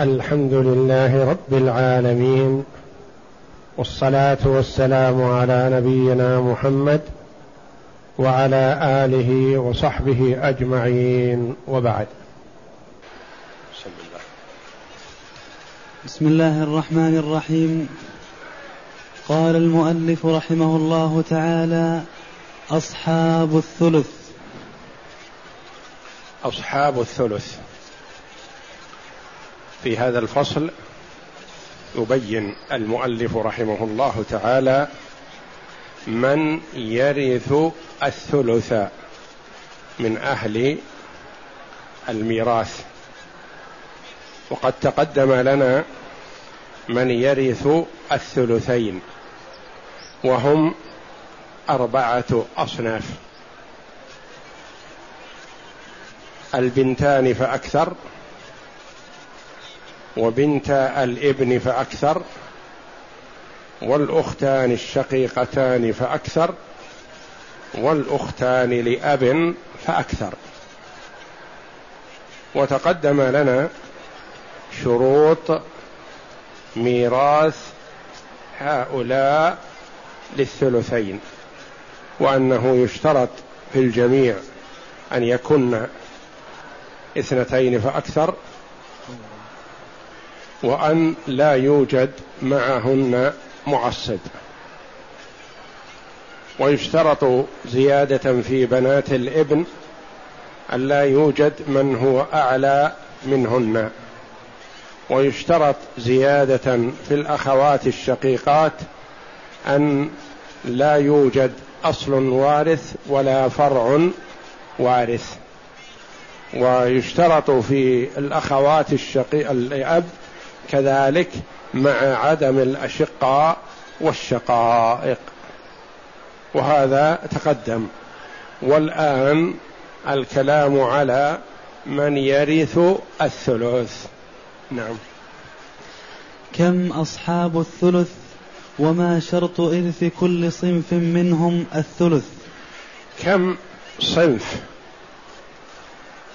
الحمد لله رب العالمين والصلاة والسلام على نبينا محمد وعلى آله وصحبه أجمعين وبعد. بسم الله الرحمن الرحيم. قال المؤلف رحمه الله تعالى أصحاب الثلث. أصحاب الثلث. في هذا الفصل يبين المؤلف رحمه الله تعالى من يرث الثلث من أهل الميراث. وقد تقدم لنا من يرث الثلثين وهم أربعة أصناف. البنتان فأكثر وبنت الابن فأكثر والأختان الشقيقتان فأكثر والأختان لأب فأكثر. وتقدم لنا شروط ميراث هؤلاء للثلثين وأنه يشترط في الجميع أن يكن اثنتين فأكثر وأن لا يوجد معهن معصب. ويشترط زيادة في بنات الإبن أن لا يوجد من هو أعلى منهن. ويشترط زيادة في الأخوات الشقيقات أن لا يوجد أصل وارث ولا فرع وارث. ويشترط في الأخوات الشقيق الأب كذلك مع عدم الأشقاء والشقائق. وهذا تقدم. والآن الكلام على من يرث الثلث. نعم. كم أصحاب الثلث وما شرط إرث كل صنف منهم الثلث؟ كم صنف؟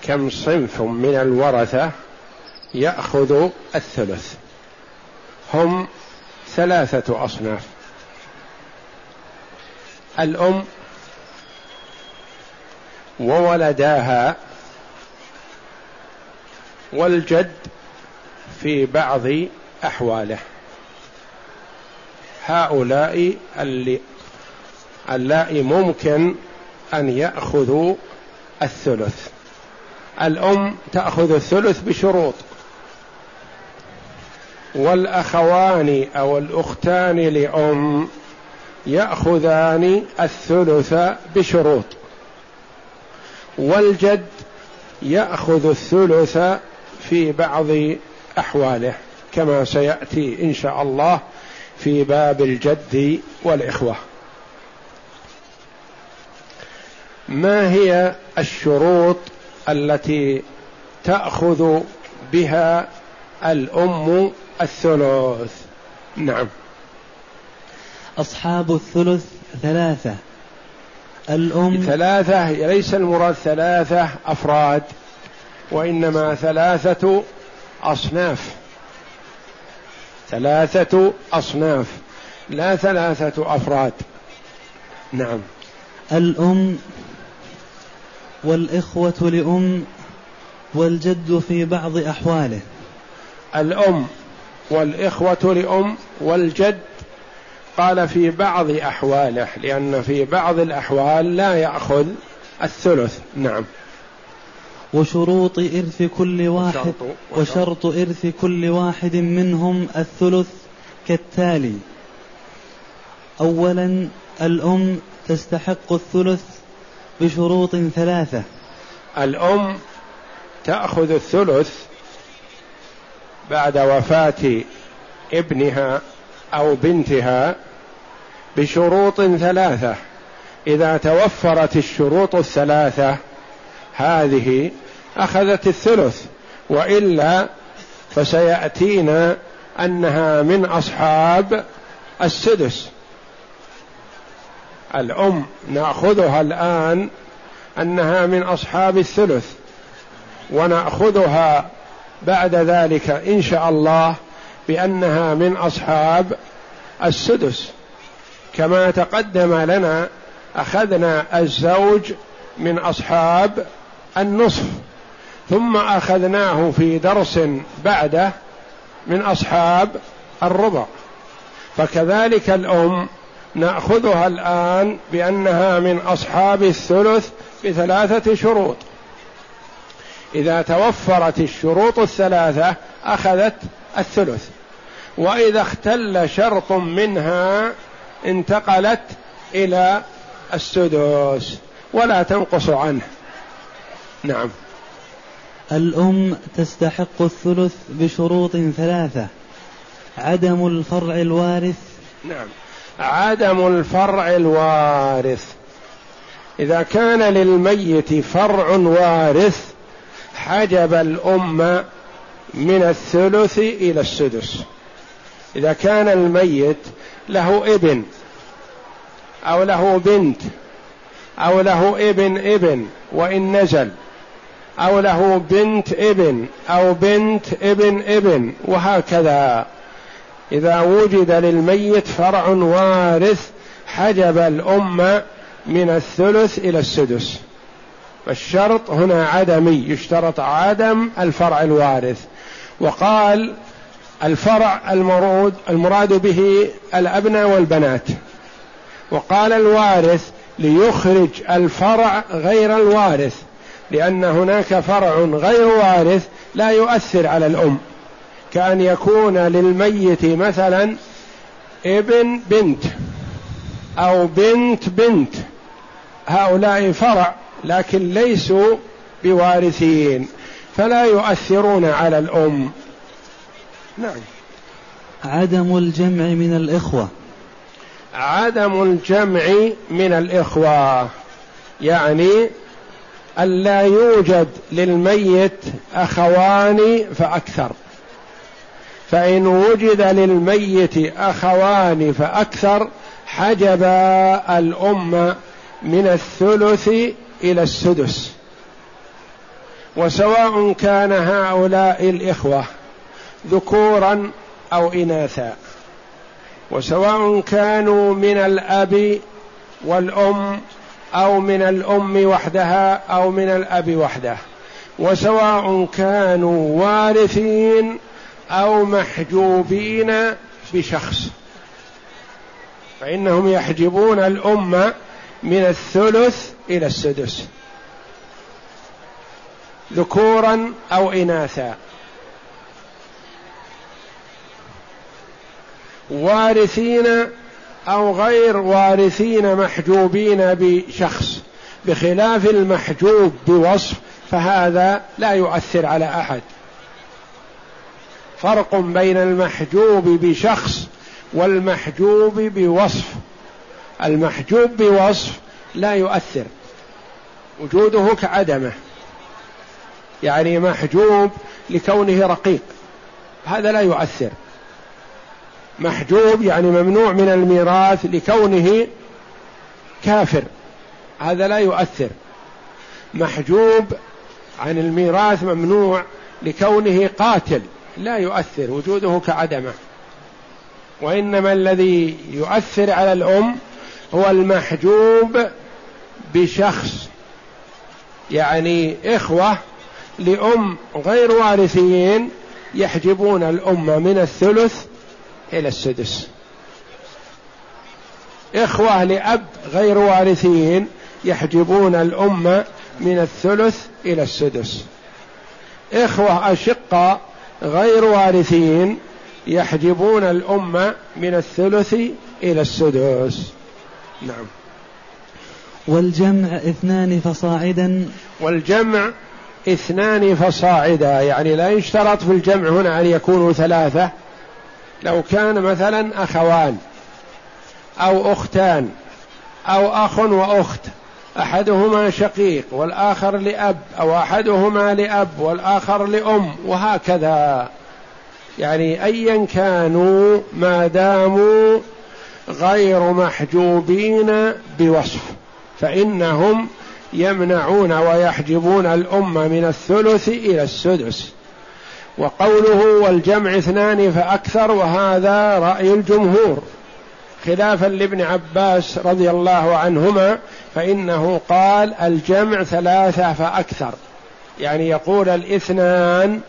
كم صنف من الورثة يأخذ الثلث. هم ثلاثة أصناف. الأم وولداها والجد في بعض أحواله. هؤلاء اللائي ممكن أن يأخذوا الثلث. الأم تأخذ الثلث بشروط. والأخوان أو الأختان لأم يأخذان الثلث بشروط. والجد يأخذ الثلث في بعض أحواله كما سيأتي إن شاء الله في باب الجد والإخوة. ما هي الشروط التي تأخذ بها الأم الثلث. نعم. أصحاب الثلث ثلاثة. الأم ثلاثة ليس المراد ثلاثة أفراد وإنما ثلاثة أصناف. ثلاثة أصناف لا ثلاثة أفراد. نعم. الأم والإخوة لأم والجد في بعض أحواله. الأم والإخوة لأم والجد قال في بعض أحواله لأن في بعض الأحوال لا يأخذ الثلث. نعم. وشروط إرث كل واحد وشرط إرث كل واحد منهم الثلث كالتالي. أولا الأم تستحق الثلث بشروط ثلاثة. الأم تأخذ الثلث بعد وفاة ابنها أو بنتها بشروط ثلاثة. إذا توفرت الشروط الثلاثة هذه أخذت الثلث. وإلا فسياتينا أنها من أصحاب السدس. الأم نأخذها الآن أنها من أصحاب الثلث ونأخذها بعد ذلك إن شاء الله بأنها من أصحاب السدس. كما تقدم لنا أخذنا الزوج من أصحاب النصف ثم أخذناه في درس بعده من أصحاب الربع. فكذلك الأم نأخذها الآن بأنها من أصحاب الثلث بثلاثة شروط. إذا توفرت الشروط الثلاثة أخذت الثلث. وإذا اختل شرط منها انتقلت إلى السدس ولا تنقص عنه. نعم. الأم تستحق الثلث بشروط ثلاثة. عدم الفرع الوارث. نعم. عدم الفرع الوارث. إذا كان للميت فرع وارث حجب الأم من الثلث إلى السدس. إذا كان الميت له ابن أو له بنت أو له ابن ابن وإن نزل أو له بنت ابن أو بنت ابن ابن وهكذا. إذا وجد للميت فرع وارث حجب الأم من الثلث إلى السدس. فالشرط هنا عدمي يشترط عدم الفرع الوارث. وقال الفرع المرود المراد به الأبناء والبنات. وقال الوارث ليخرج الفرع غير الوارث لأن هناك فرع غير وارث لا يؤثر على الأم. كأن يكون للميت مثلا ابن بنت أو بنت بنت. هؤلاء فرع لكن ليسوا بوارثين فلا يؤثرون على الأم. نعم. عدم الجمع من الإخوة. عدم الجمع من الإخوة يعني ألا يوجد للميت أخوان فأكثر. فإن وجد للميت أخوان فأكثر حجب الأم من الثلث إلى السدس. وسواء كان هؤلاء الإخوة ذكورا أو إناثا. وسواء كانوا من الأب والأم أو من الأم وحدها أو من الأب وحده. وسواء كانوا وارثين أو محجوبين بشخص. فإنهم يحجبون الام من الثلث إلى السدس. ذكورا أو إناثا. وارثين أو غير وارثين محجوبين بشخص. بخلاف المحجوب بوصف فهذا لا يؤثر على أحد. فرق بين المحجوب بشخص والمحجوب بوصف. المحجوب بوصف لا يؤثر. وجوده كعدمه. يعني محجوب لكونه رقيق. هذا لا يؤثر. محجوب يعني ممنوع من الميراث لكونه كافر. هذا لا يؤثر. محجوب عن الميراث ممنوع لكونه قاتل. لا يؤثر. وجوده كعدمه. وإنما الذي يؤثر على الأم هو المحجوب بشخص يعني إخوة لأم غير وارثين يحجبون الأم من الثلث إلى السدس. إخوة لأب غير وارثين يحجبون الأم من الثلث إلى السدس. إخوة أشقاء غير وارثين يحجبون الأم من الثلث إلى السدس. نعم. والجمع اثنان فصاعدا. والجمع اثنان فصاعدا يعني لا يشترط في الجمع هنا أن يكونوا ثلاثة. لو كان مثلا أخوان أو أختان أو أخ وأخت أحدهما شقيق والآخر لأب أو أحدهما لأب والآخر لأم وهكذا. يعني ايا كانوا ما داموا غير محجوبين بوصف. فإنهم يمنعون ويحجبون الام من الثلث إلى السدس. وقوله والجمع اثنان فأكثر وهذا رأي الجمهور. خلافا لابن عباس رضي الله عنهما فإنه قال الجمع ثلاثة فأكثر. يعني يقول الاثنان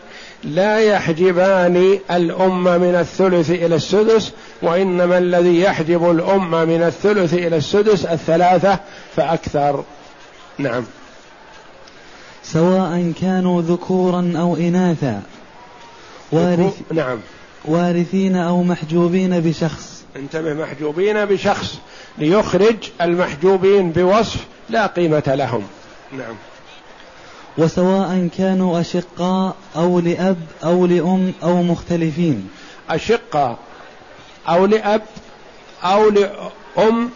لا يحجبان الأمة من الثلث إلى السدس وإنما الذي يحجب الأمة من الثلث إلى السدس الثلاثة فأكثر. نعم. سواء كانوا ذكورا أو إناثا. وارث نعم. وارثين أو محجوبين بشخص. انتبه محجوبين بشخص ليخرج المحجوبين بوصف لا قيمة لهم. نعم. وسواء كانوا أشقاء أو لأب أو لأم أو مختلفين. أشقاء أو لأب أو لأم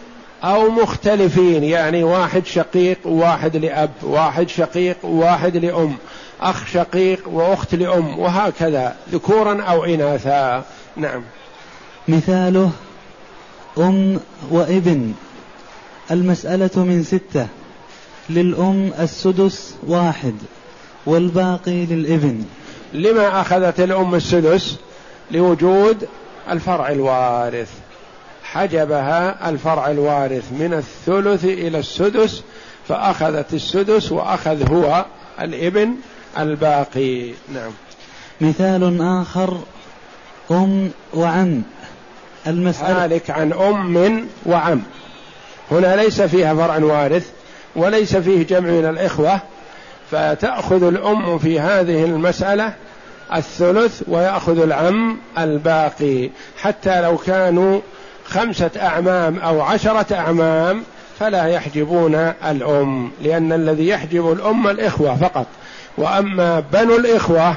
أو مختلفين يعني واحد شقيق وواحد لأب واحد شقيق وواحد لأم أخ شقيق وأخت لأم وهكذا ذكورا أو إناثا. نعم. مثاله أم وابن. المسألة من ستة. للأم السدس واحد والباقي للإبن. لما أخذت الأم السدس لوجود الفرع الوارث. حجبها الفرع الوارث من الثلث إلى السدس فأخذت السدس وأخذ هو الإبن الباقي. نعم. مثال آخر أم وعم. المسألة هالك عن أم وعم. هنا ليس فيها فرع وارث وليس فيه جمع من الإخوة فتأخذ الأم في هذه المسألة الثلث ويأخذ العم الباقي. حتى لو كانوا خمسة أعمام أو عشرة أعمام فلا يحجبون الأم لأن الذي يحجب الأم الإخوة فقط. وأما بنو الإخوة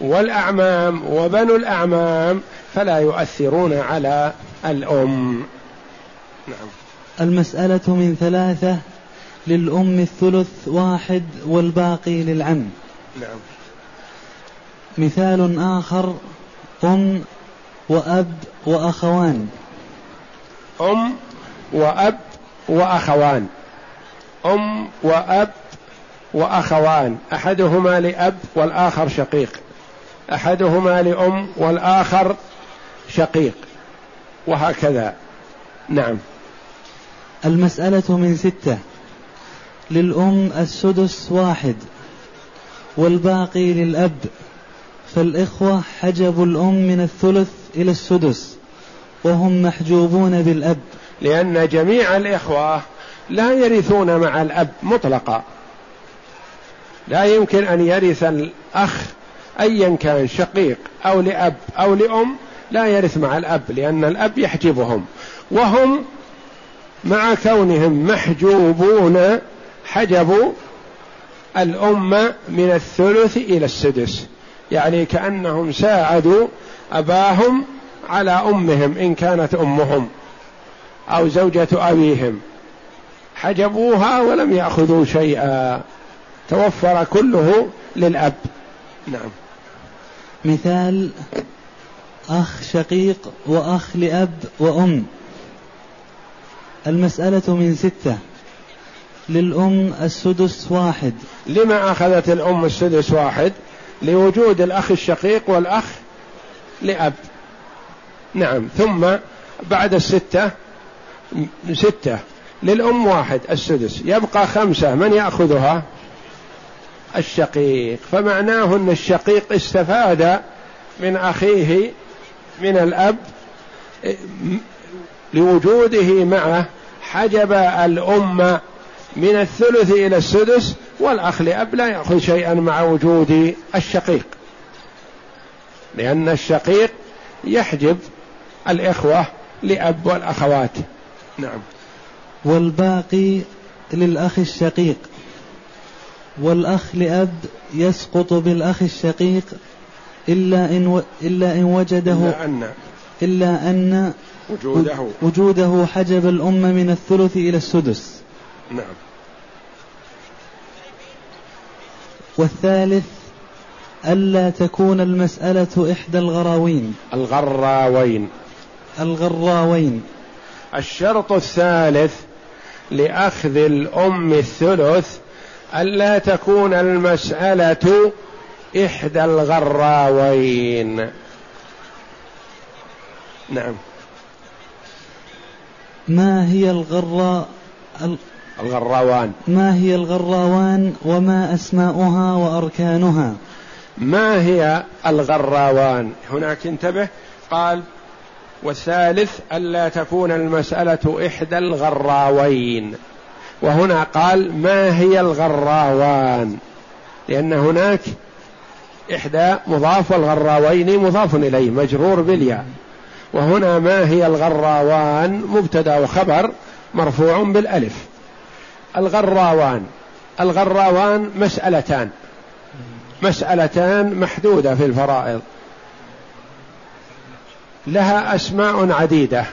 والأعمام وبنو الأعمام فلا يؤثرون على الأم. نعم. المسألة من ثلاثة للأم الثلث واحد والباقي للعم. نعم. مثال آخر أم وأب وأخوان. أم وأب وأخوان. أم وأب وأخوان. أحدهما لأب والآخر شقيق. أحدهما لأم والآخر شقيق. وهكذا. نعم. المسألة من ستة. للأم السدس واحد والباقي للأب فالإخوة حجبوا الأم من الثلث إلى السدس وهم محجوبون بالأب. لأن جميع الإخوة لا يرثون مع الأب مطلقا. لا يمكن أن يرث الأخ أيا كان شقيق أو لأب أو لأم لا يرث مع الأب لأن الأب يحجبهم. وهم مع كونهم محجوبون حجبوا الأمة من الثلث إلى السدس. يعني كأنهم ساعدوا أباهم على أمهم إن كانت أمهم أو زوجة أبيهم. حجبوها ولم يأخذوا شيئا. توفر كله للأب. نعم. مثال أخ شقيق وأخ لأب وأم. المسألة من ستة. للأم السدس واحد. لما أخذت الأم السدس واحد؟ لوجود الأخ الشقيق والأخ لأب. نعم. ثم بعد الستة ستة. للأم واحد السدس. يبقى خمسة. من يأخذها؟ الشقيق. فمعناه أن الشقيق استفاد من أخيه من الأب لوجوده معه حجب الأم من الثلث إلى السدس والأخ لأب لا يأخذ شيئا مع وجود الشقيق. لأن الشقيق يحجب الإخوة لأب والأخوات. نعم. والباقي للأخ الشقيق. والأخ لأب يسقط بالأخ الشقيق إلا إن و... إلا إن وجده إلا أن إلا أن وجوده. وجوده حجب الأم من الثلث إلى السدس. نعم. والثالث ألا تكون المسألة إحدى الغراوين. الغراوين. الغراوين. الشرط الثالث لأخذ الأم الثلث ألا تكون المسألة إحدى الغراوين. نعم. ما هي الغراء الغراوان. ما هي الغراوان وما أسماؤها وأركانها؟ ما هي الغراوان؟ هناك انتبه. قال والثالث ألا تكون المسألة إحدى الغراوين. وهنا قال ما هي الغراوان؟ لأن هناك إحدى مضاف والغراوين مضاف إليه مجرور بالياء. وهنا ما هي الغراوان؟ مبتدا وخبر مرفوع بالألف. الغراوان. الغراوان مسألتان. مسألتان محدودة في الفرائض. لها أسماء عديدة.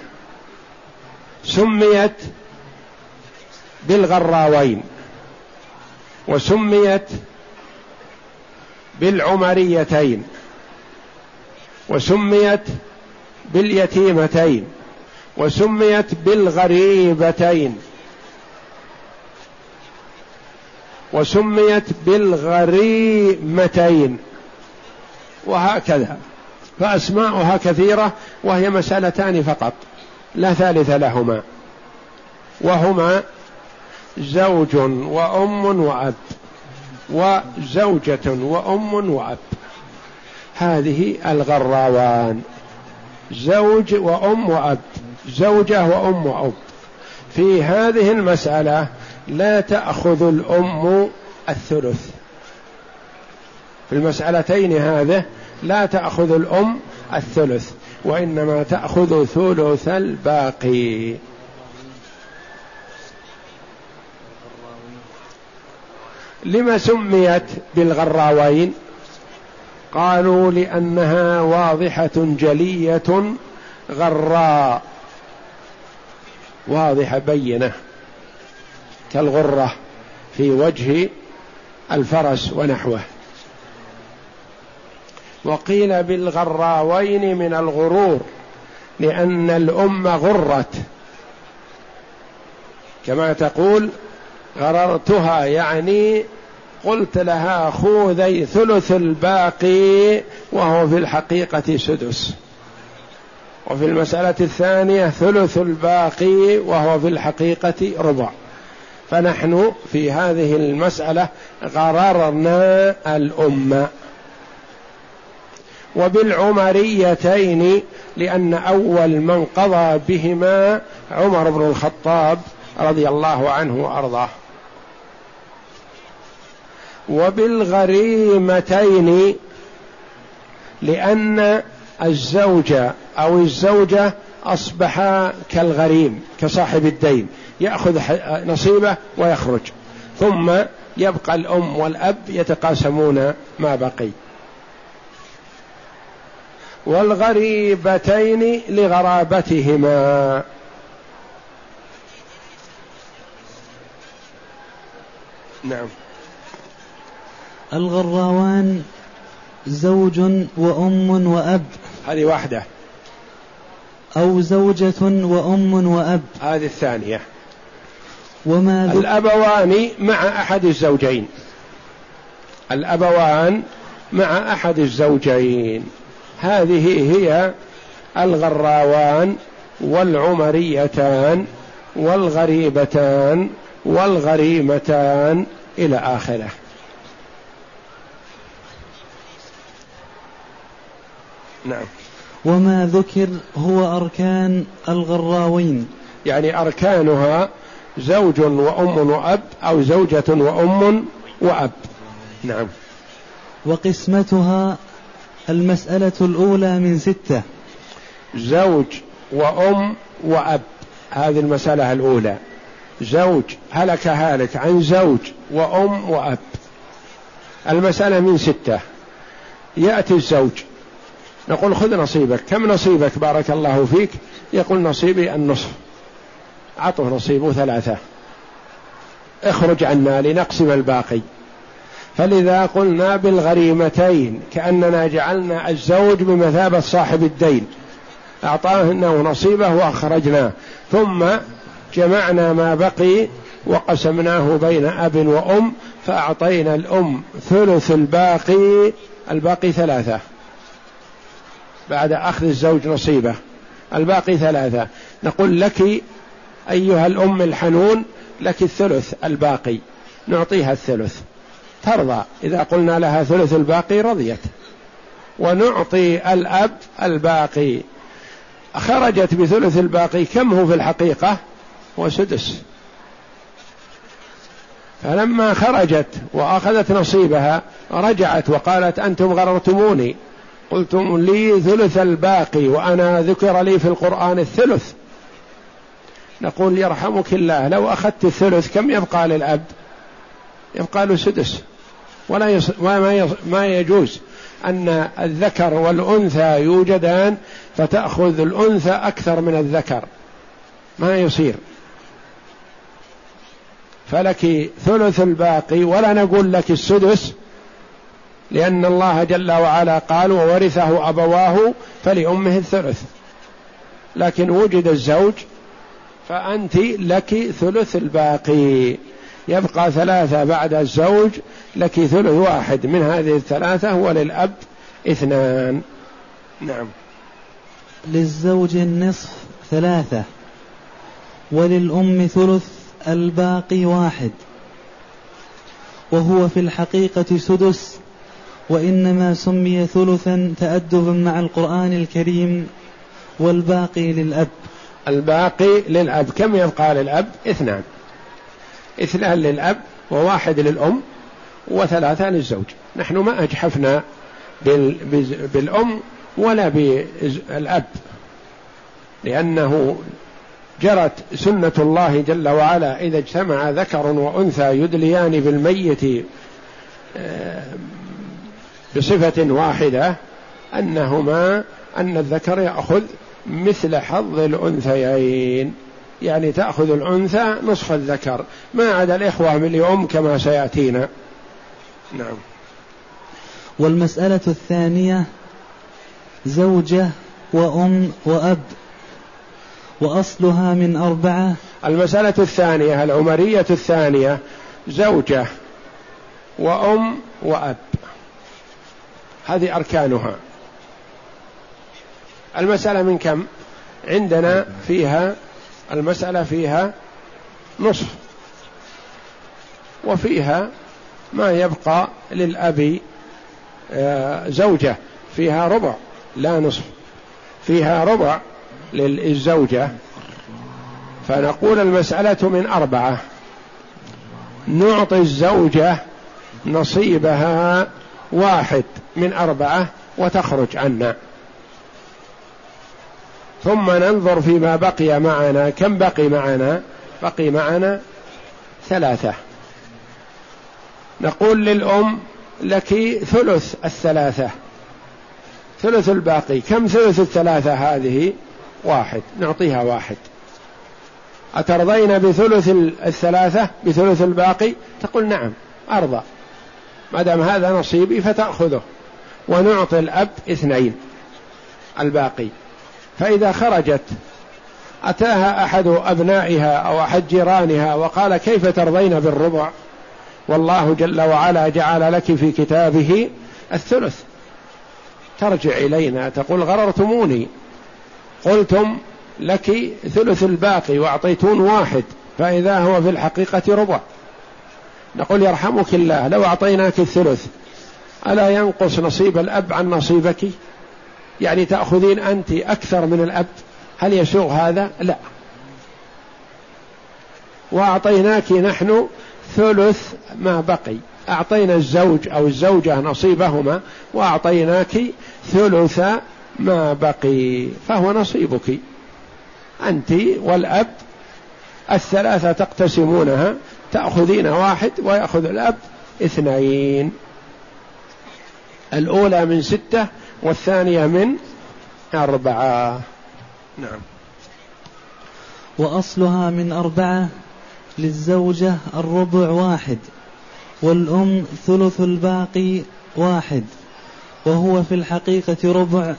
سميت بالغراوين. وسميت بالعمريتين. وسميت باليتيمتين. وسميت بالغريبتين. وسميت بالغريمتين. وهكذا. فأسماؤها كثيرة وهي مسألتان فقط. لا ثالث لهما. وهما زوج وأم وأب. وزوجة وأم وأب. هذه الغراوان. زوج وأم وأب. زوجة وأم وأب. في هذه المسألة لا تأخذ الأم الثلث. في المسألتين هذه لا تأخذ الأم الثلث وإنما تأخذ ثلث الباقي. لما سميت بالغراوين؟ قالوا لأنها واضحة جلية غراء. واضحة بينة. كالغرة في وجه الفرس ونحوه. وقيل بالغراوين من الغرور لأن الأم غرت. كما تقول غررتها يعني قلت لها خذي ثلث الباقي وهو في الحقيقة سدس. وفي المسألة الثانية ثلث الباقي وهو في الحقيقة ربع. فنحن في هذه المسألة غررنا الأمة. وبالعمريتين لأن أول من قضى بهما عمر بن الخطاب رضي الله عنه وأرضاه. وبالغريمتين لأن الزوج أو الزوجة أصبحا كالغريم كصاحب الدين. يأخذ نصيبه ويخرج. ثم يبقى الأم والأب يتقاسمون ما بقي. والغريبتين لغرابتهما. نعم. الغراوان زوج وأم وأب. هذه واحدة. أو زوجة وأم وأب. هذه الثانية. وما الأبوان مع أحد الزوجين. الأبوان مع أحد الزوجين. هذه هي الغراوان والعمريتان والغريبتان والغريمتان إلى آخره. نعم. وما ذكر هو أركان الغراوين. يعني أركانها زوج وأم وأب أو زوجة وأم وأب. نعم. وقسمتها المسألة الأولى من ستة. زوج وأم وأب. هذه المسألة الأولى. زوج هلك هالك عن زوج وأم وأب. المسألة من ستة. يأتي الزوج. نقول خذ نصيبك. كم نصيبك بارك الله فيك؟ يقول نصيبي النصف. عطه نصيبه ثلاثة. اخرج عنا لنقسم الباقي. فلذا قلنا بالغريمتين كأننا جعلنا الزوج بمثابة صاحب الدين. أعطاه نصيبه وأخرجناه ثم جمعنا ما بقي وقسمناه بين أب وأم فأعطينا الأم ثلث الباقي الباقي ثلاثة. بعد أخذ الزوج نصيبه الباقي ثلاثة. نقول لك أيها الأم الحنون لك الثلث الباقي. نعطيها الثلث. ترضى. إذا قلنا لها ثلث الباقي رضيت. ونعطي الأب الباقي. خرجت بثلث الباقي. كم هو في الحقيقة؟ هو سدس. فلما خرجت وأخذت نصيبها رجعت وقالت أنتم غررتموني. قلتم لي ثلث الباقي وأنا ذكر لي في القرآن الثلث. نقول يرحمك الله. لو أخذت الثلث كم يبقى للأب؟ يبقى له سدس. ولا يص... ما, يص... ما يجوز أن الذكر والأنثى يوجدان فتأخذ الأنثى أكثر من الذكر. ما يصير. فلك ثلث الباقي ولا نقول لك السدس لأن الله جل وعلا قال وورثه أبواه فلأمه الثلث. لكن وجد الزوج فأنت لك ثلث الباقي. يبقى ثلاثة بعد الزوج لك ثلث واحد. من هذه الثلاثة وللأب اثنان. نعم. للزوج النصف ثلاثة وللأم ثلث الباقي واحد. وهو في الحقيقة سدس وإنما سمي ثلثا تأدبا مع القرآن الكريم والباقي للأب. الباقي للأب. كم يبقى للأب؟ اثنان. اثنان للأب وواحد للأم وثلاثة للزوج. نحن ما أجحفنا بالأم ولا بالأب لأنه جرت سنة الله جل وعلا. إذا اجتمع ذكر وأنثى يدليان بالميت آه، بصفة واحدة أنهما أن الذكر يأخذ مثل حظ الأنثيين. يعني تأخذ الأنثى نصف الذكر. ما عدا الإخوة من اليوم كما سيأتينا. نعم. والمسألة الثانية زوجة وأم وأب وأصلها من أربعة. المسألة الثانية العمرية الثانية زوجة وأم وأب. هذه أركانها. المسألة من كم؟ عندنا فيها المسألة فيها نصف. وفيها ما يبقى للأب آه، زوجة. فيها ربع لا نصف. فيها ربع للزوجة. فنقول المسألة من أربعة. نعطي الزوجة نصيبها واحد من أربعة وتخرج عنا. ثم ننظر فيما بقي معنا كم بقي معنا؟ بقي معنا ثلاثة. نقول للأم لك ثلث الثلاثة. ثلث الباقي. كم ثلث الثلاثة هذه؟ واحد. نعطيها واحد. أترضين بثلث الثلاثة؟ بثلث الباقي؟ تقول نعم. أرضى. ما دام هذا نصيبي فتأخذه. ونعطي الأب اثنين. الباقي. فإذا خرجت أتاها أحد أبنائها أو أحد جيرانها وقال كيف ترضين بالربع؟ والله جل وعلا جعل لك في كتابه الثلث. ترجع إلينا تقول غررتموني. قلتم لك ثلث الباقي وأعطيتون واحد فإذا هو في الحقيقة ربع. نقول يرحمك الله لو أعطيناك الثلث ألا ينقص نصيب الأب عن نصيبك؟ يعني تأخذين أنت أكثر من الأب؟ هل يسوغ هذا؟ لا. وأعطيناك نحن ثلث ما بقي. أعطينا الزوج أو الزوجة نصيبهما وأعطيناك ثلث ما بقي. فهو نصيبك. أنت والأب الثلاثة تقتسمونها تأخذين واحد ويأخذ الأب اثنين. الأولى من ستة والثانية من أربعة. نعم. وأصلها من أربعة للزوجة الربع واحد والأم ثلث الباقي واحد وهو في الحقيقة ربع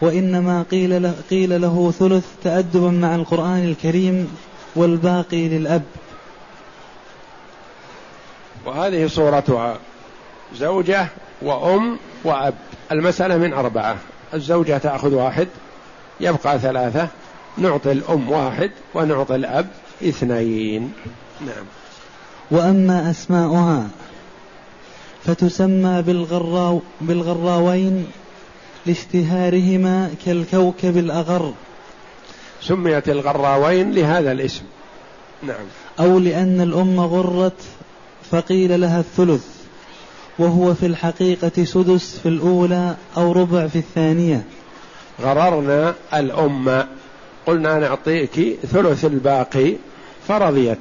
وإنما قيل له, قيل له ثلث تأدبا مع القرآن الكريم والباقي للأب. وهذه صورتها زوجة وأم وأب. المسألة من أربعة. الزوجة تأخذ واحد يبقى ثلاثة نعطي الأم واحد ونعطي الأب اثنين. نعم. وأما أسماؤها فتسمى بالغراو بالغراوين لاشتهارهما كالكوكب الأغر. سميت الغراوين لهذا الاسم. نعم. أو لأن الأم غرت فقيل لها الثلث. وهو في الحقيقة سدس في الأولى أو ربع في الثانية. غررنا الأم قلنا نعطيك ثلث الباقي فرضيت.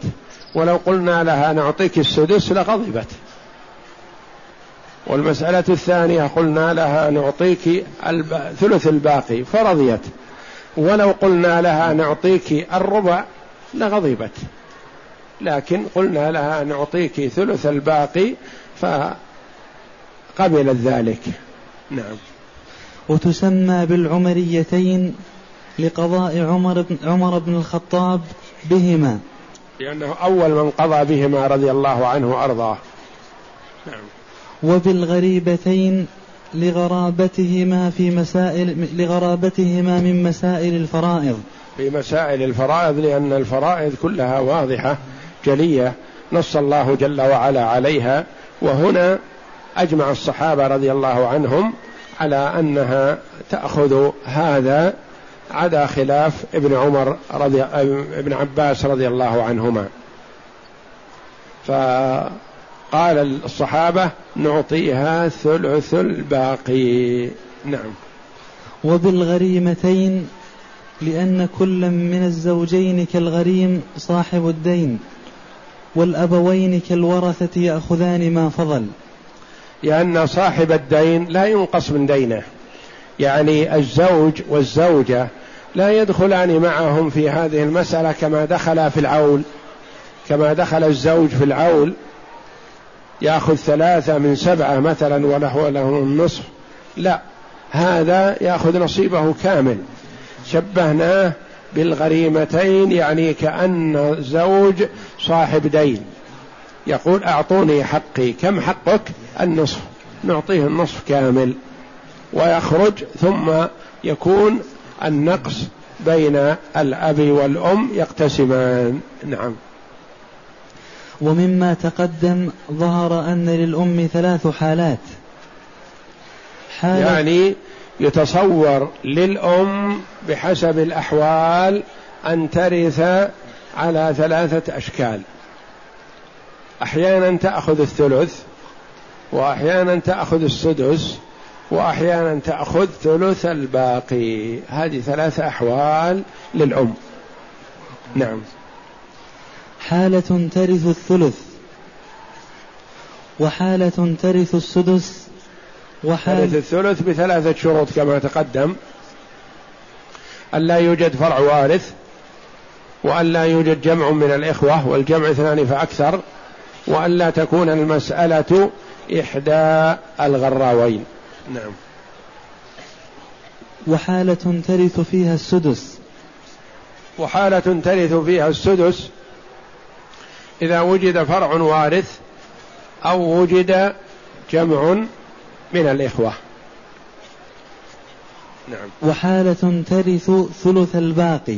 ولو قلنا لها نعطيك السدس لغضبت. والمسألة الثانية قلنا لها نعطيك. ثلث الباقي فرضيت. ولو قلنا لها نعطيك الربع لغضبت. لكن قلنا لها نعطيك ثلث الباقي فقبلت ذلك. نعم. وتسمى بالعمريتين لقضاء عمر بن, عمر بن الخطاب بهما. لأنه أول من قضى بهما رضي الله عنه وأرضاه. نعم. وبالغريبتين لغرابتهما في مسائل لغرابتهما من مسائل الفرائض. في مسائل الفرائض لأن الفرائض كلها واضحة جلية نص الله جل وعلا عليها. وهنا أجمع الصحابة رضي الله عنهم على أنها تأخذ هذا عدا خلاف ابن عمر رضي ابن عباس رضي الله عنهما. فقال الصحابة نعطيها ثلث الباقي. نعم. وبالغريمتين لأن كل من الزوجين كالغريم صاحب الدين والأبوين كالورثة يأخذان ما فضل. لأن صاحب الدين لا ينقص من دينه. يعني الزوج والزوجة لا يدخلان معهم في هذه المسألة كما دخل في العول. كما دخل الزوج في العول يأخذ ثلاثة من سبعة مثلا وله له النصف. لا هذا يأخذ نصيبه كامل. شبهناه بالغريمتين يعني كأن زوج صاحب دين. يقول أعطوني حقي. كم حقك؟ النصف. نعطيه النصف كامل. ويخرج. ثم يكون النقص بين الأب والأم يقتسمان. نعم. ومما تقدم ظهر أن للأم ثلاث حالات. حالة يعني يتصور للأم بحسب الأحوال أن ترث على ثلاثة أشكال. أحيانا تأخذ الثلث وأحيانا تأخذ السدس وأحيانا تأخذ ثلث الباقي. هذه ثلاث أحوال للأم. نعم. حالة ترث الثلث وحالة ترث السدس وحالة ترث الثلث بثلاثة شروط كما تقدم. أن لا يوجد فرع وارث وأن لا يوجد جمع من الإخوة والجمع اثنان فأكثر. وأن لا تكون المسألة إحدى الغراوين. نعم. وحالة ترث فيها السدس. وحالة ترث فيها السدس إذا وجد فرع وارث أو وجد جمع من الإخوة. نعم. وحالة ترث ثلث الباقي.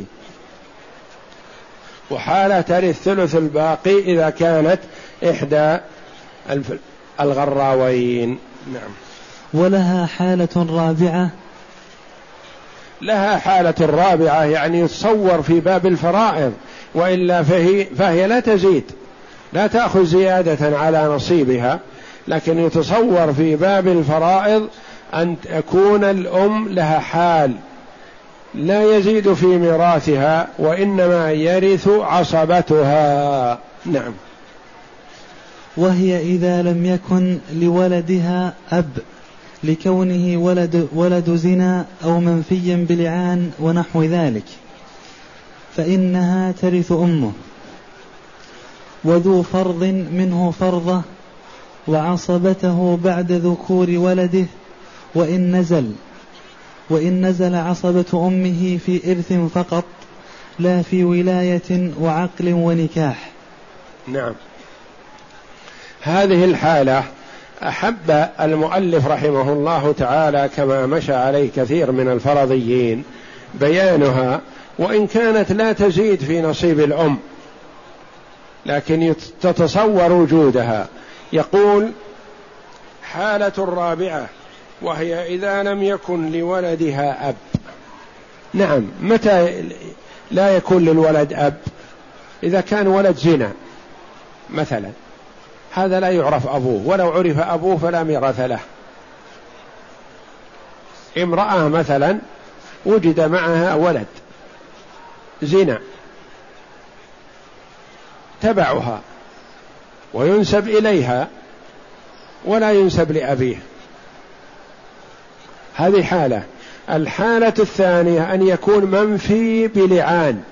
وحالة ترث ثلث الباقي إذا كانت إحدى الغراوين. نعم. ولها حالة رابعة. لها حالة رابعة يعني يتصور في باب الفرائض وإلا فهي, فهي لا تزيد لا تأخذ زيادة على نصيبها لكن يتصور في باب الفرائض أن تكون الأم لها حال لا يزيد في ميراثها وإنما يرث عصبتها. نعم. وهي إذا لم يكن لولدها أب لكونه ولد ولد زنا أو منفيا بلعان ونحو ذلك. فإنها ترث أمه. وذو فرض منه فرضة وعصبته بعد ذكور ولده وإن نزل وإن نزل عصبة أمه في إرث فقط لا في ولاية وعقل ونكاح. نعم. هذه الحالة أحب المؤلف رحمه الله تعالى كما مشى عليه كثير من الفرضيين بيانها وإن كانت لا تزيد في نصيب الأم لكن تتصور وجودها. يقول حالة الرابعة وهي إذا لم يكن لولدها أب. نعم متى لا يكون للولد أب؟ إذا كان ولد زنا مثلا. هذا لا يعرف أبوه. ولو عرف أبوه فلا ميراث له. امرأة مثلا وجد معها ولد. زنا. تبعها. وينسب إليها. ولا ينسب لأبيه. هذه حالة. الحالة الثانية أن يكون منفي بلعان.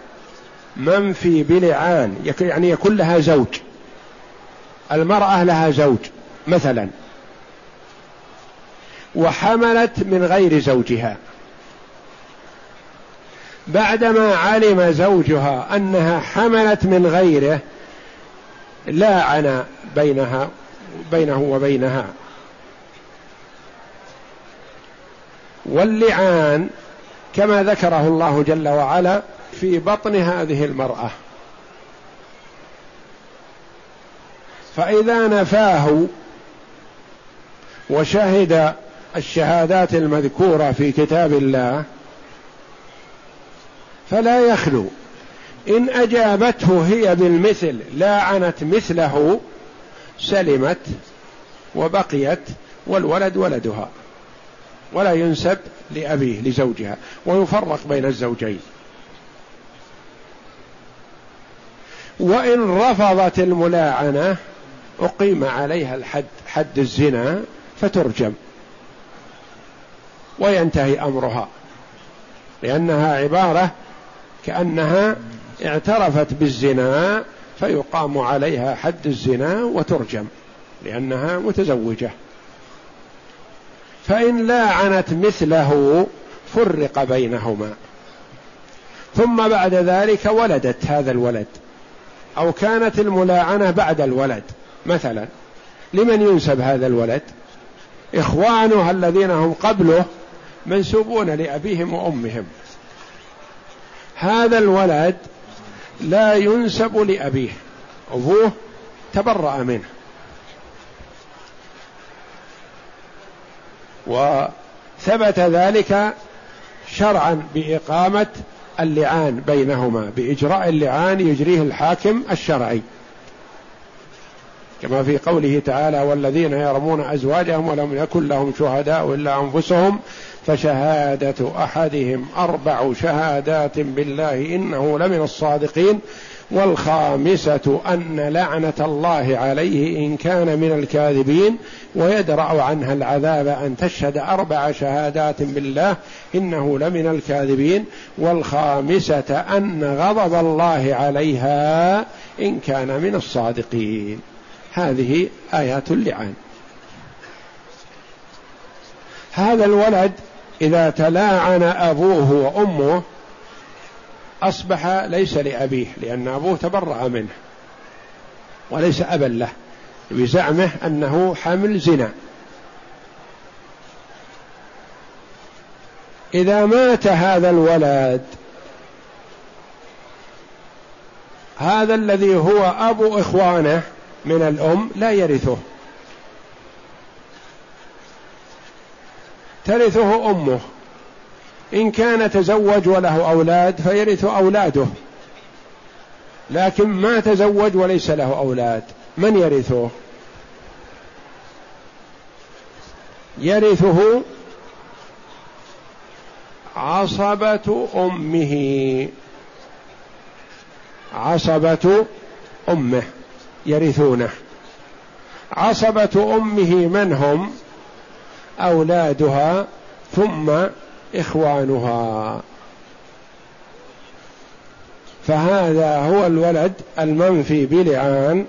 منفي بلعان. يعني يكون لها زوج. المرأة لها زوج مثلا. وحملت من غير زوجها. بعدما علم زوجها أنها حملت من غيره لاعن بينها بينه وبينها. واللعان كما ذكره الله جل وعلا في بطن هذه المرأة. فإذا نفاه وشهد الشهادات المذكورة في كتاب الله فلا يخلو. إن أجابته هي بالمثل لاعنت مثله سلمت وبقيت والولد ولدها ولا ينسب لأبيه لزوجها ويفرق بين الزوجين. وإن رفضت الملاعنة أقيم عليها الحد حد الزنا فترجم. وينتهي أمرها. لأنها عبارة كأنها اعترفت بالزنا فيقام عليها حد الزنا وترجم لأنها متزوجة. فإن لاعنت مثله فرق بينهما. ثم بعد ذلك ولدت هذا الولد أو كانت الملاعنة بعد الولد. مثلا. لمن ينسب هذا الولد؟ إخوانه الذين هم قبله منسوبون لأبيهم وأمهم. هذا الولد لا ينسب لأبيه. أبوه تبرأ منه. وثبت ذلك شرعا بإقامة اللعان بينهما بإجراء اللعان يجريه الحاكم الشرعي. كما في قوله تعالى والذين يرمون أزواجهم ولم يكن لهم شهداء إلا أنفسهم فشهادة أحدهم أربع شهادات بالله إنه لمن الصادقين والخامسة أن لعنة الله عليه إن كان من الكاذبين ويدرأ عنها العذاب أن تشهد أربع شهادات بالله إنه لمن الكاذبين والخامسة أن غضب الله عليها إن كان من الصادقين. هذه آيات اللعان. هذا الولد إذا تلاعن أبوه وأمه أصبح ليس لأبيه لأن أبوه تبرأ منه وليس أبا له بزعمه أنه حمل زنا. إذا مات هذا الولد هذا الذي هو أبو إخوانه من الأم لا يرثه. ترثه أمه. إن كان تزوج وله أولاد فيرث أولاده. لكن ما تزوج وليس له أولاد. من يرثه؟ يرثه عصبة أمه. عصبة أمه. يرثونه. عصبة أمه من هم؟ أولادها ثم إخوانها. فهذا هو الولد المنفي بلعان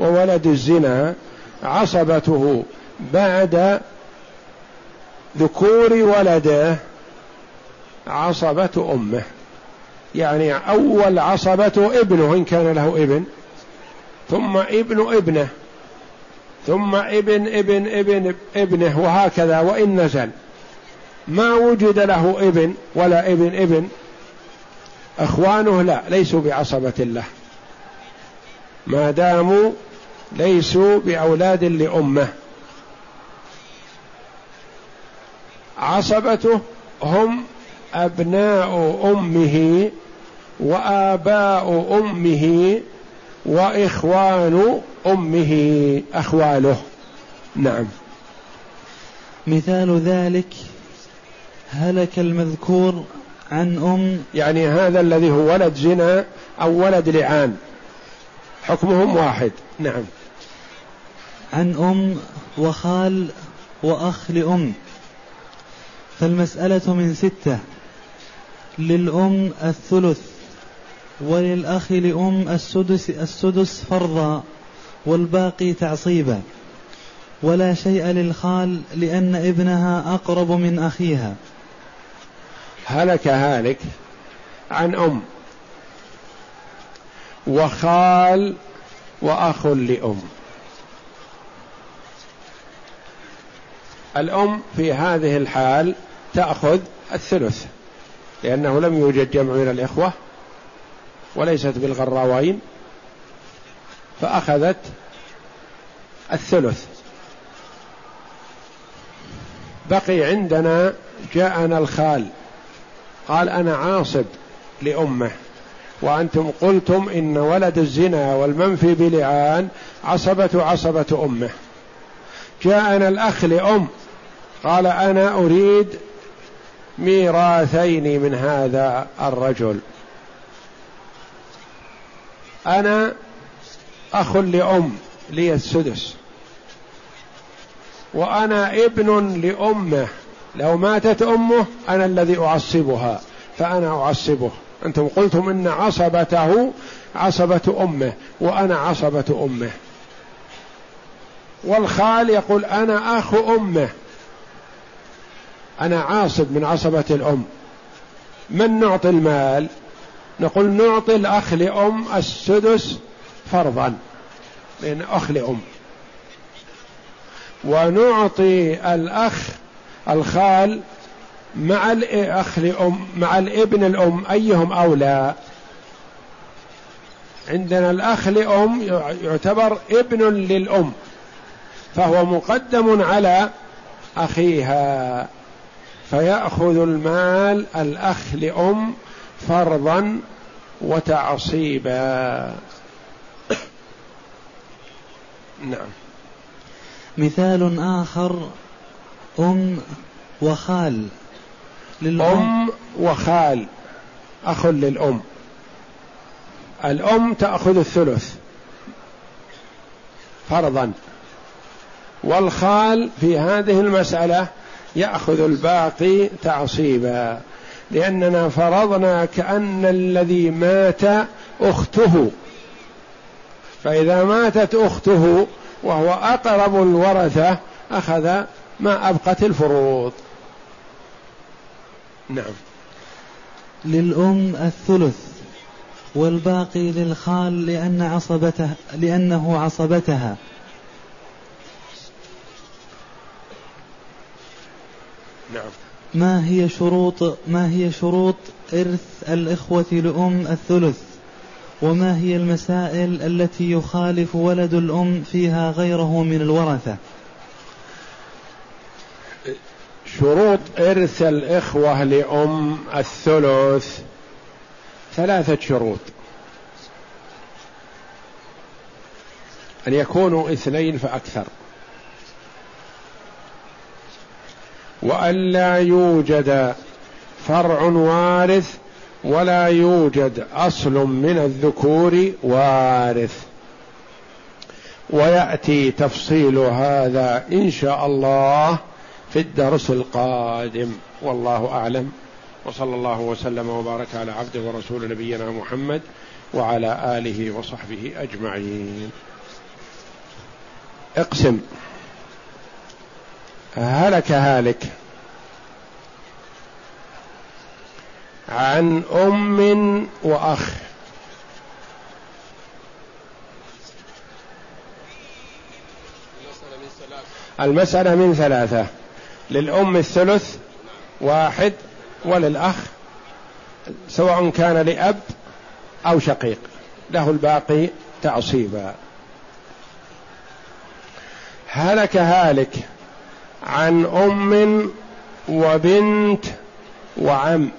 وولد الزنا. عصبته بعد ذكور ولده عصبة أمه. يعني أول عصبة ابنه إن كان له ابن ثم ابن ابنه ثم ابن ابن ابن ابنه وهكذا وإن نزل. ما وجد له ابن ولا ابن ابن. أخوانه لا ليسوا بعصبة له ما داموا ليسوا بأولاد لأمة. عصبته هم أبناء أمه وآباء أمه وإخوان أمه أخواله. نعم. مثال ذلك هلك المذكور عن أم. يعني هذا الذي هو ولد زنا أو ولد لعان. حكمهم واحد. نعم. عن أم وخال وأخ لأم. فالمسألة من ستة. للأم الثلث. وللأخ لأم السدس السدس فرضا والباقي تعصيبا. ولا شيء للخال لأن ابنها أقرب من أخيها. هلك هالك عن أم. وخال وأخ لأم. الأم في هذه الحال تأخذ الثلث لأنه لم يوجد جمع من الإخوة. وليست بالغراوين فأخذت الثلث. بقي عندنا جاءنا الخال قال أنا عاصب لأمه وأنتم قلتم إن ولد الزنا والمنفي بلعان عصبة عصبة أمه. جاءنا الأخ لأم قال أنا أريد ميراثين من هذا الرجل. أنا أخ لأم لي السدس. وأنا ابن لأمه. لو ماتت أمه أنا الذي أعصبها فأنا أعصبه. أنتم قلتم إن عصبته عصبة أمه وأنا عصبة أمه. والخال يقول أنا أخ أمه. أنا عاصب من عصبة الأم. من نعطي المال؟ نقول نعطي الأخ لأم السدس فرضا لأن أخ لأم. ونعطي الأخ الخال مع الأخ لأم مع الابن الأم أيهم أولى؟ عندنا الأخ لأم يعتبر ابن للأم فهو مقدم على أخيها فيأخذ المال الأخ لأم فرضا وتعصيبا. نعم. مثال آخر أم وخال للأم. أم وخال أخ للأم. الأم تأخذ الثلث فرضا. والخال في هذه المسألة يأخذ الباقي تعصيبا. لأننا فرضنا كأن الذي مات أخته. فإذا ماتت أخته وهو أقرب الورثة أخذ ما أبقت الفروض. نعم. للأم الثلث والباقي للخال لأن عصبته لأنه عصبتها. نعم. ما هي شروط ما هي شروط إرث الإخوة لأم الثلث؟ وما هي المسائل التي يخالف ولد الأم فيها غيره من الورثة؟ شروط إرث الإخوة لأم الثلث ثلاثة شروط. أن يكونوا اثنين فأكثر. وأن لا يوجد فرع وارث ولا يوجد أصل من الذكور وارث. ويأتي تفصيل هذا إن شاء الله في الدرس القادم. والله أعلم. وصلى الله وسلم وبارك على عبده ورسول نبينا محمد وعلى آله وصحبه أجمعين. اقسم. هلك هالك. عن أم وأخ. المسألة من ثلاثة. للأم الثلث واحد وللأخ سواء كان لأب أو شقيق. له الباقي تعصيبا. هلك هالك. عن أم وبنت وعم.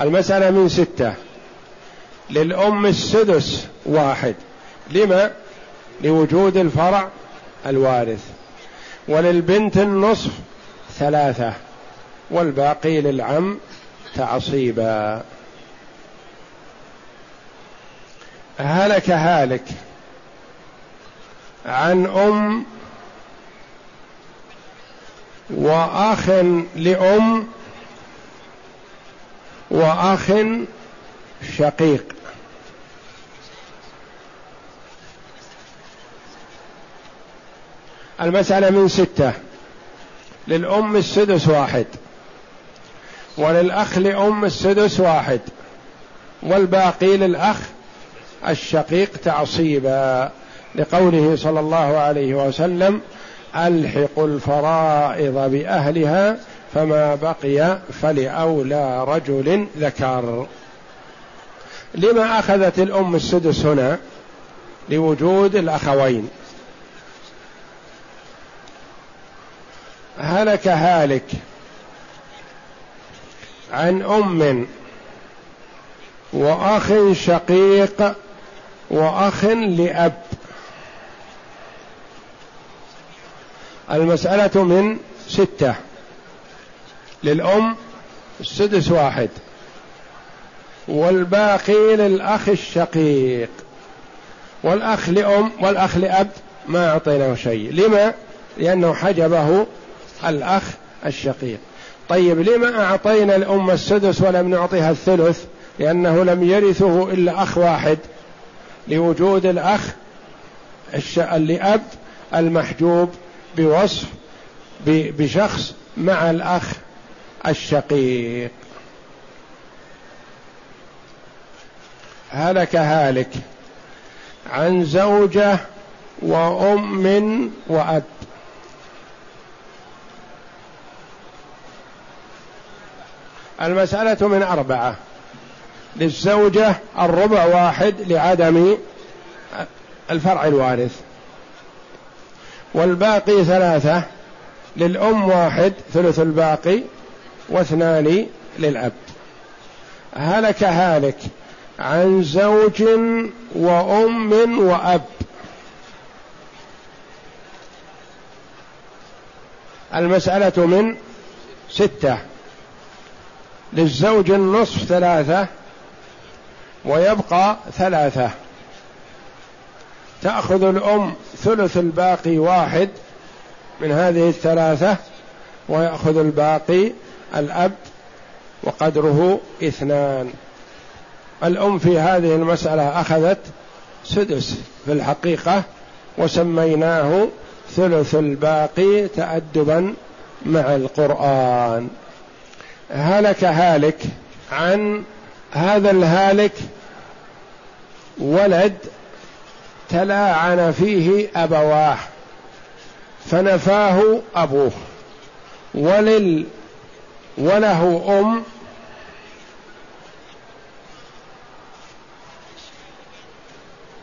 المسألة من ستة. للأم السدس واحد. لما؟ لوجود الفرع الوارث. وللبنت النصف ثلاثة. والباقي للعم تعصيبا. هلك هالك. عن أم وأخ لأم وأخ شقيق. المسألة من ستة. للأم السدس واحد. وللأخ لأم السدس واحد. والباقي للأخ الشقيق تعصيبا. لقوله صلى الله عليه وسلم ألحق الفرائض بأهلها فما بقي فلأولى رجل ذكر. لما أخذت الأم السدس هنا لوجود الأخوين. هلك هالك عن أم وأخ شقيق وأخ لأب. المسألة من ستة. للأم السدس واحد. والباقي للأخ الشقيق. والأخ لأم والأخ لأب ما أعطيناه شيء. لما؟ لأنه حجبه الأخ الشقيق. طيب لما أعطينا الأم السدس ولم نعطيها الثلث؟ لأنه لم يرثه إلا أخ واحد. لوجود الأخ لأب المحجوب بوصف بشخص مع الأخ الشقيق. هلك هالك عن زوجة وأم وأب. المسألة من أربعة. للزوجة الربع واحد لعدم الفرع الوارث. والباقي ثلاثة للأم واحد ثلث الباقي واثنان للأب. هلك هالك عن زوج وأم وأب. المسألة من ستة. للزوج النصف ثلاثة ويبقى ثلاثة. تأخذ الأم ثلث الباقي واحد من هذه الثلاثة ويأخذ الباقي الأب وقدره اثنان. الأم في هذه المسألة أخذت سدس في الحقيقة وسميناه ثلث الباقي تأدبا مع القرآن. هلك هالك عن هذا الهالك ولد تلاعن فيه أبواه فنفاه أبوه ولل وله أم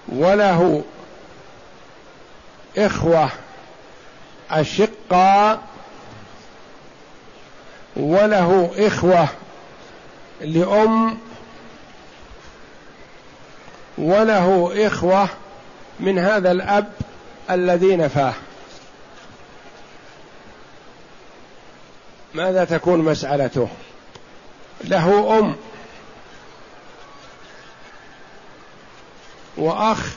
وله إخوة أشقاء وله إخوة لأم وله إخوة من هذا الأب الذي نفاه. ماذا تكون مسألته؟ له أم وأخ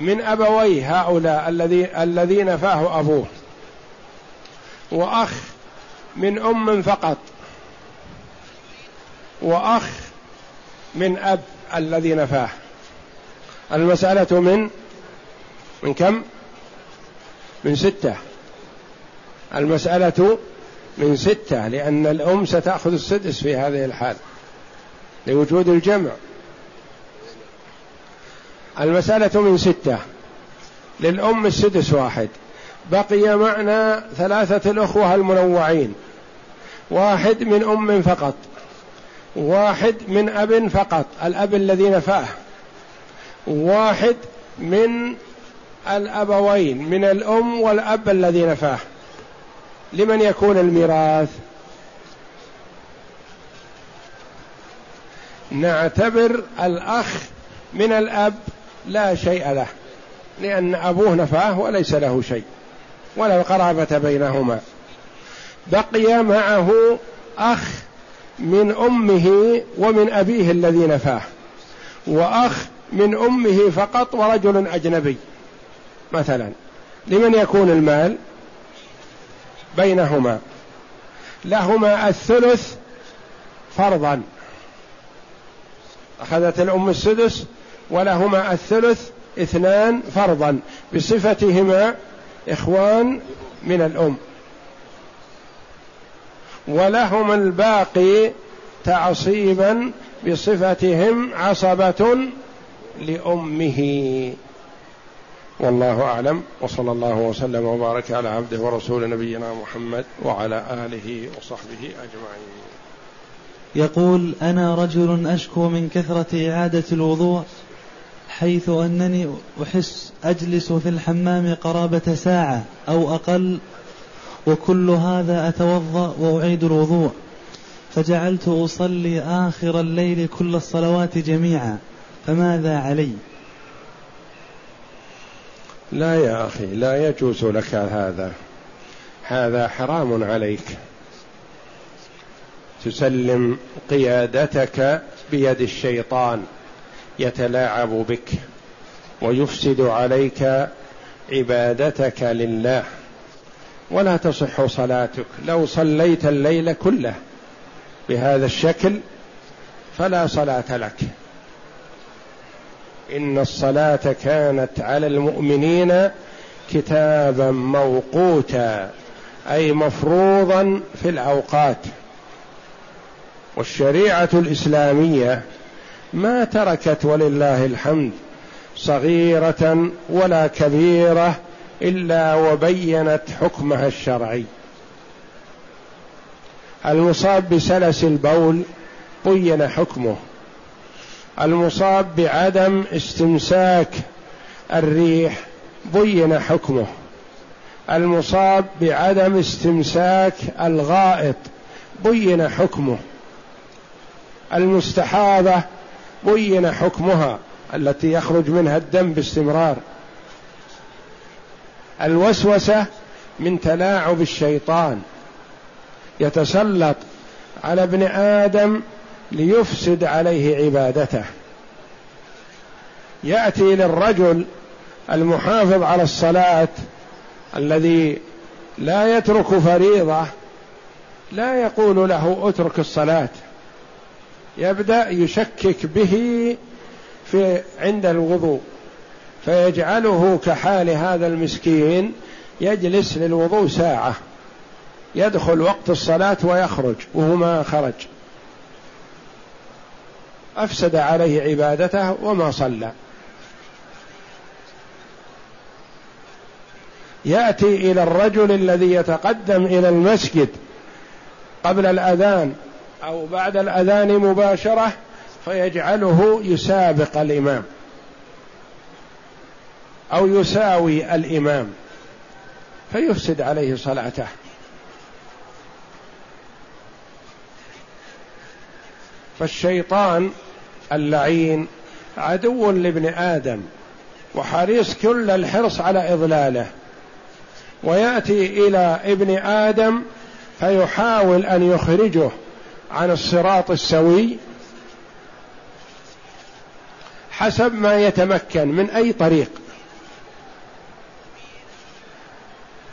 من أبوي هؤلاء الذي الذي نفاه أبوه وأخ من أم فقط وأخ من أب الذي نفاه. المسألة من من كم؟ من ستة. المسألة من ستة لأن الأم ستأخذ السدس في هذه الحال لوجود الجمع. المسألة من ستة. للأم السدس واحد. بقي معنا ثلاثة الأخوة المنوعين. واحد من أم فقط. واحد من أب فقط. الأب الذي نفاه. واحد من الأبوين من الأم والأب الذي نفاه لمن يكون الميراث؟ نعتبر الأخ من الأب لا شيء له لأن أبوه نفاه وليس له شيء ولا قرابة بينهما. بقي معه أخ من أمه ومن أبيه الذي نفاه وأخ من أمه فقط ورجل أجنبي مثلا لمن يكون المال؟ بينهما. لهما الثلث فرضا. أخذت الأم السدس ولهما الثلث اثنان فرضا. بصفتهما إخوان من الأم. ولهما الباقي تعصيبا بصفتهم عصبة لأمه. والله أعلم. وصلى الله وسلم وبارك على عبده ورسول نبينا محمد وعلى آله وصحبه أجمعين. يقول أنا رجل أشكو من كثرة إعادة الوضوء حيث أنني أحس أجلس في الحمام قرابة ساعة أو أقل وكل هذا أتوضأ وأعيد الوضوء. فجعلت أصلي آخر الليل كل الصلوات جميعا. فماذا علي؟ لا يا أخي لا يجوز لك هذا. هذا حرام عليك. تسلم قيادتك بيد الشيطان يتلاعب بك ويفسد عليك عبادتك لله. ولا تصح صلاتك. لو صليت الليل كله بهذا الشكل فلا صلاة لك. إن الصلاة كانت على المؤمنين كتابا موقوتا أي مفروضا في الأوقات. والشريعة الإسلامية ما تركت ولله الحمد صغيرة ولا كبيرة إلا وبينت حكمها الشرعي. المصاب بسلس البول بين حكمه. المصاب بعدم استمساك الريح بين حكمه. المصاب بعدم استمساك الغائط بين حكمه. المستحاضة بين حكمها التي يخرج منها الدم باستمرار. الوسوسة من تلاعب الشيطان يتسلط على ابن آدم ليفسد عليه عبادته. يأتي للرجل المحافظ على الصلاة الذي لا يترك فريضة لا يقول له اترك الصلاة. يبدأ يشكك به في عند الوضوء فيجعله كحال هذا المسكين يجلس للوضوء ساعة يدخل وقت الصلاة ويخرج وهو ما خرج. أفسد عليه عبادته وما صلى. يأتي إلى الرجل الذي يتقدم إلى المسجد قبل الأذان أو بعد الأذان مباشرة فيجعله يسابق الإمام أو يساوي الإمام فيفسد عليه صلاته. فالشيطان اللعين عدو لابن آدم وحريص كل الحرص على إضلاله. ويأتي إلى ابن آدم فيحاول أن يخرجه عن الصراط السوي حسب ما يتمكن من أي طريق.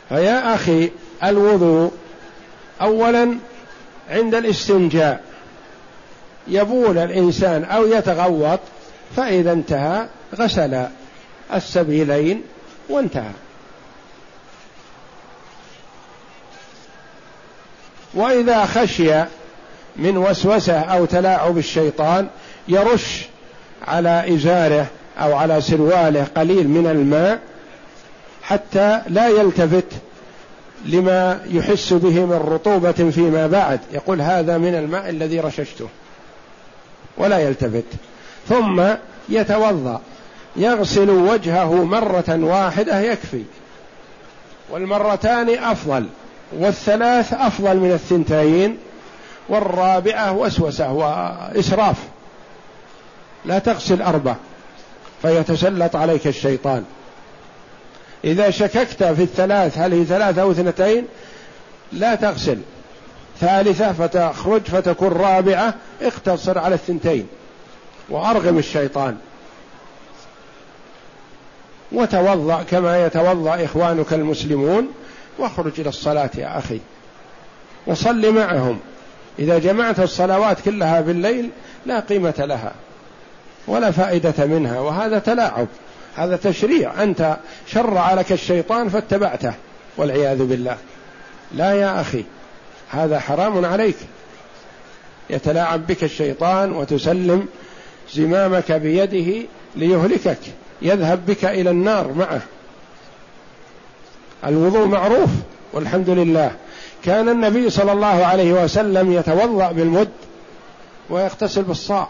فيا أخي الوضوء اولا عند الاستنجاء. يبول الإنسان أو يتغوط فإذا انتهى غسل السبيلين وانتهى. وإذا خشي من وسوسة أو تلاعب الشيطان يرش على إزاره أو على سرواله قليل من الماء حتى لا يلتفت لما يحس به من رطوبة فيما بعد. يقول هذا من الماء الذي رششته. ولا يلتفت. ثم يتوضأ. يغسل وجهه مرة واحدة يكفي. والمرتان أفضل. والثلاث أفضل من الثنتين. والرابعة وسوسة وإسراف. لا تغسل أربع. فيتسلط عليك الشيطان. إذا شككت في الثلاث هل هي ثلاثة أو اثنتين؟ لا تغسل. ثالثة فتخرج فتكون رابعة اقتصر على الثنتين. وأرغم الشيطان. وتوضأ كما يتوضأ إخوانك المسلمون واخرج إلى الصلاة يا أخي. وصل معهم. إذا جمعت الصلوات كلها بالليل لا قيمة لها ولا فائدة منها وهذا تلاعب. هذا تشريع. أنت شرع لك الشيطان فاتبعته والعياذ بالله. لا يا أخي. هذا حرام عليك. يتلاعب بك الشيطان وتسلم زمامك بيده ليهلكك. يذهب بك إلى النار معه. الوضوء معروف والحمد لله. كان النبي صلى الله عليه وسلم يتوضأ بالمد ويغتسل بالصاع.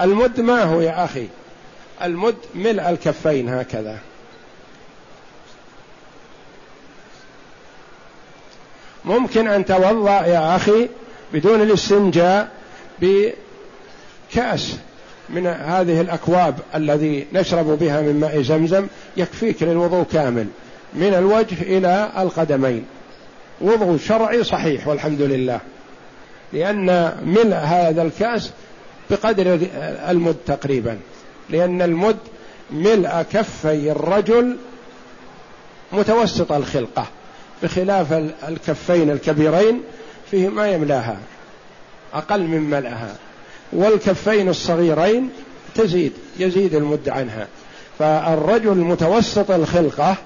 المد ما هو يا أخي؟ المد ملء الكفين هكذا. ممكن أن توضأ يا أخي بدون الاستنجاء بكأس من هذه الأكواب الذي نشرب بها من ماء زمزم يكفيك للوضوء كامل من الوجه إلى القدمين. وضوء شرعي صحيح والحمد لله لأن ملء هذا الكأس بقدر المد تقريبا لأن المد ملء كفي الرجل متوسط الخلقة. بخلاف الكفين الكبيرين فيه ما يملاها أقل من ملأها. والكفين الصغيرين تزيد يزيد المد عنها. فالرجل متوسط الخلقة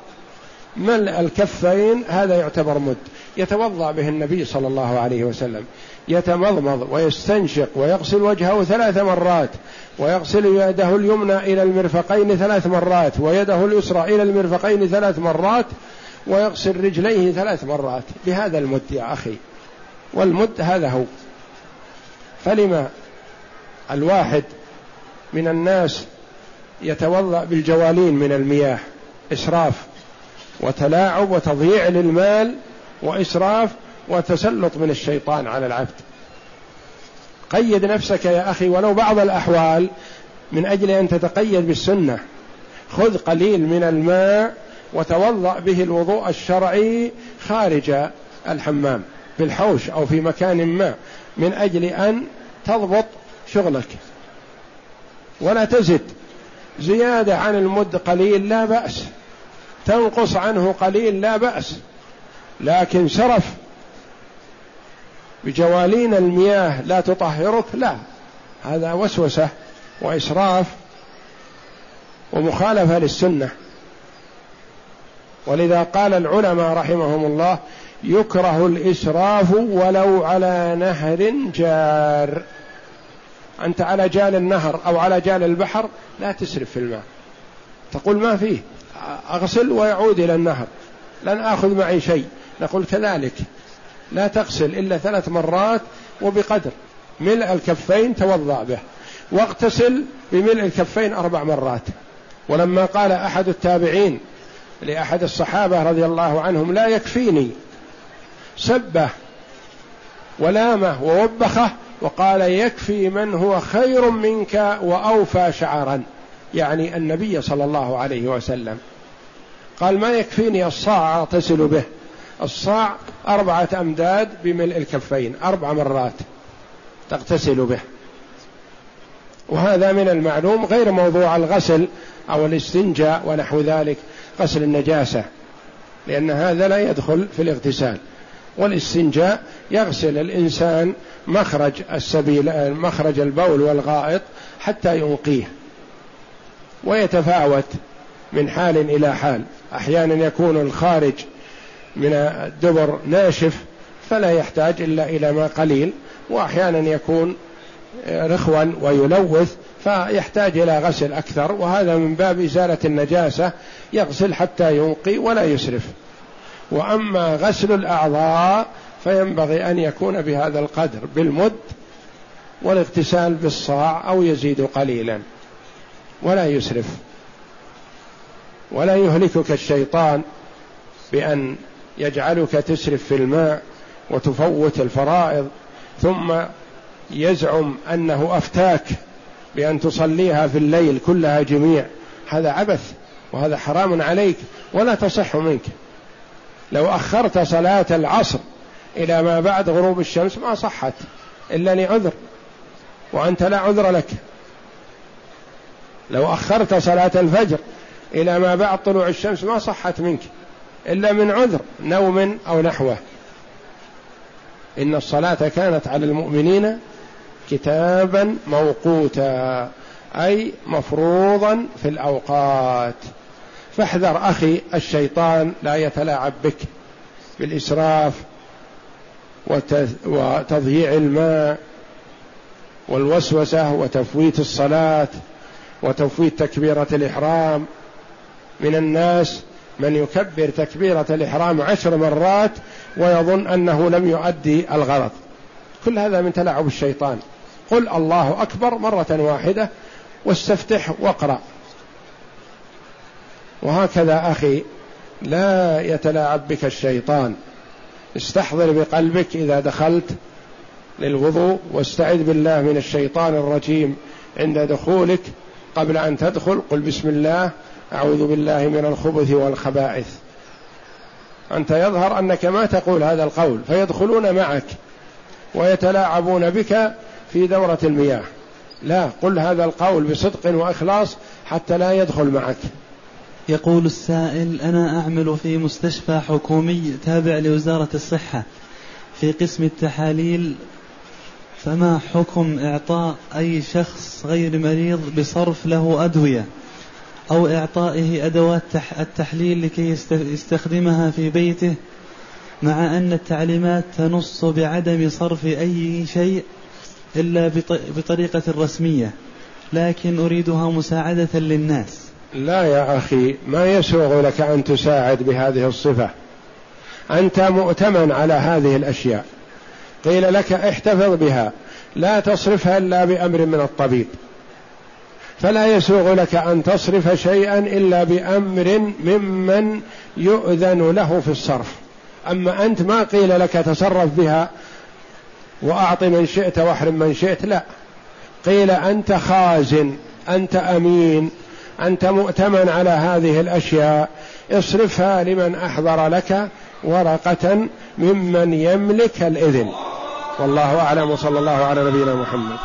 ملء الكفين هذا يعتبر مد. يتوضأ به النبي صلى الله عليه وسلم. يتمضمض ويستنشق ويغسل وجهه ثلاث مرات ويغسل يده اليمنى إلى المرفقين ثلاث مرات ويده اليسرى إلى المرفقين ثلاث مرات ويغسل رجليه ثلاث مرات بهذا المد يا أخي. والمد هذا هو. فلما الواحد من الناس يتوضأ بالجوالين من المياه؟ إسراف وتلاعب وتضييع للمال وإسراف وتسلط من الشيطان على العبد. قيد نفسك يا أخي ولو بعض الأحوال من أجل أن تتقيد بالسنة. خذ قليل من الماء وتوضأ به الوضوء الشرعي خارج الحمام في الحوش أو في مكان ما من أجل أن تضبط شغلك. ولا تزد زيادة عن المد قليل لا بأس تنقص عنه قليل لا بأس. لكن شرف بجوالين المياه لا تطهرك لا. هذا وسوسة وإسراف ومخالفة للسنة. ولذا قال العلماء رحمهم الله يكره الإسراف ولو على نهر جار. أنت على جال النهر أو على جال البحر لا تسرف في الماء. تقول ما فيه أغسل ويعود إلى النهر. لن آخذ معي شيء. نقول كذلك. لا تغسل إلا ثلاث مرات وبقدر. ملء الكفين توضأ به. واغتسل بملء الكفين أربع مرات. ولما قال أحد التابعين لأحد الصحابة رضي الله عنهم لا يكفيني. سبه ولامه ووبخه وقال يكفي من هو خير منك وأوفى شعرا. يعني النبي صلى الله عليه وسلم. قال ما يكفيني الصاع اغتسل به. الصاع أربعة أمداد بملء الكفين أربع مرات تغتسل به. وهذا من المعلوم غير موضوع الغسل أو الاستنجاء ونحو ذلك. غسل النجاسة لأن هذا لا يدخل في الاغتسال. والاستنجاء يغسل الإنسان مخرج السبيل مخرج البول والغائط حتى ينقيه. ويتفاوت من حال إلى حال. أحيانا يكون الخارج من الدبر ناشف فلا يحتاج إلا إلى ماء قليل وأحيانا يكون رخوا ويلوث فيحتاج إلى غسل أكثر. وهذا من باب إزالة النجاسة يغسل حتى ينقي ولا يسرف. وأما غسل الأعضاء فينبغي أن يكون بهذا القدر بالمد والاغتسال بالصاع أو يزيد قليلا. ولا يسرف. ولا يهلكك الشيطان بأن يجعلك تسرف في الماء وتفوت الفرائض ثم يزعم أنه أفتاك بأن تصليها في الليل كلها جميع. هذا عبث. وهذا حرام عليك ولا تصح منك. لو أخرت صلاة العصر إلى ما بعد غروب الشمس ما صحت إلا لعذر وأنت لا عذر لك. لو أخرت صلاة الفجر إلى ما بعد طلوع الشمس ما صحت منك إلا من عذر نوم أو نحوه. إن الصلاة كانت على المؤمنين كتابا موقوتا أي مفروضا في الأوقات. فاحذر أخي الشيطان لا يتلاعب بك بالإسراف وتضييع الماء والوسوسة وتفويت الصلاة وتفويت تكبيرة الإحرام. من الناس من يكبر تكبيرة الإحرام عشر مرات ويظن أنه لم يؤدي الغرض. كل هذا من تلاعب الشيطان. قل الله أكبر مرة واحدة واستفتح واقرأ. وهكذا أخي لا يتلاعب بك الشيطان. استحضر بقلبك إذا دخلت للوضوء واستعذ بالله من الشيطان الرجيم عند دخولك. قبل أن تدخل قل بسم الله أعوذ بالله من الخبث والخبائث. أنت يظهر أنك ما تقول هذا القول فيدخلون معك ويتلاعبون بك في دورة المياه. لا قل هذا القول بصدق وإخلاص حتى لا يدخل معك. يقول السائل أنا أعمل في مستشفى حكومي تابع لوزارة الصحة في قسم التحاليل فما حكم إعطاء أي شخص غير مريض بصرف له أدوية أو إعطائه أدوات التحليل لكي يستخدمها في بيته مع أن التعليمات تنص بعدم صرف أي شيء إلا بطريقة رسمية لكن أريدها مساعدة للناس. لا يا أخي ما يسوغ لك أن تساعد بهذه الصفة. أنت مؤتمن على هذه الأشياء. قيل لك احتفظ بها. لا تصرفها إلا بأمر من الطبيب. فلا يسوغ لك أن تصرف شيئا إلا بأمر ممن يؤذن له في الصرف. أما أنت ما قيل لك تصرف بها وأعط من شئت وأحرم من شئت لا. قيل أنت خازن أنت أمين أنت مؤتمن على هذه الأشياء. اصرفها لمن أحضر لك ورقة ممن يملك الإذن. والله أعلم. وصلى الله على نبينا محمد.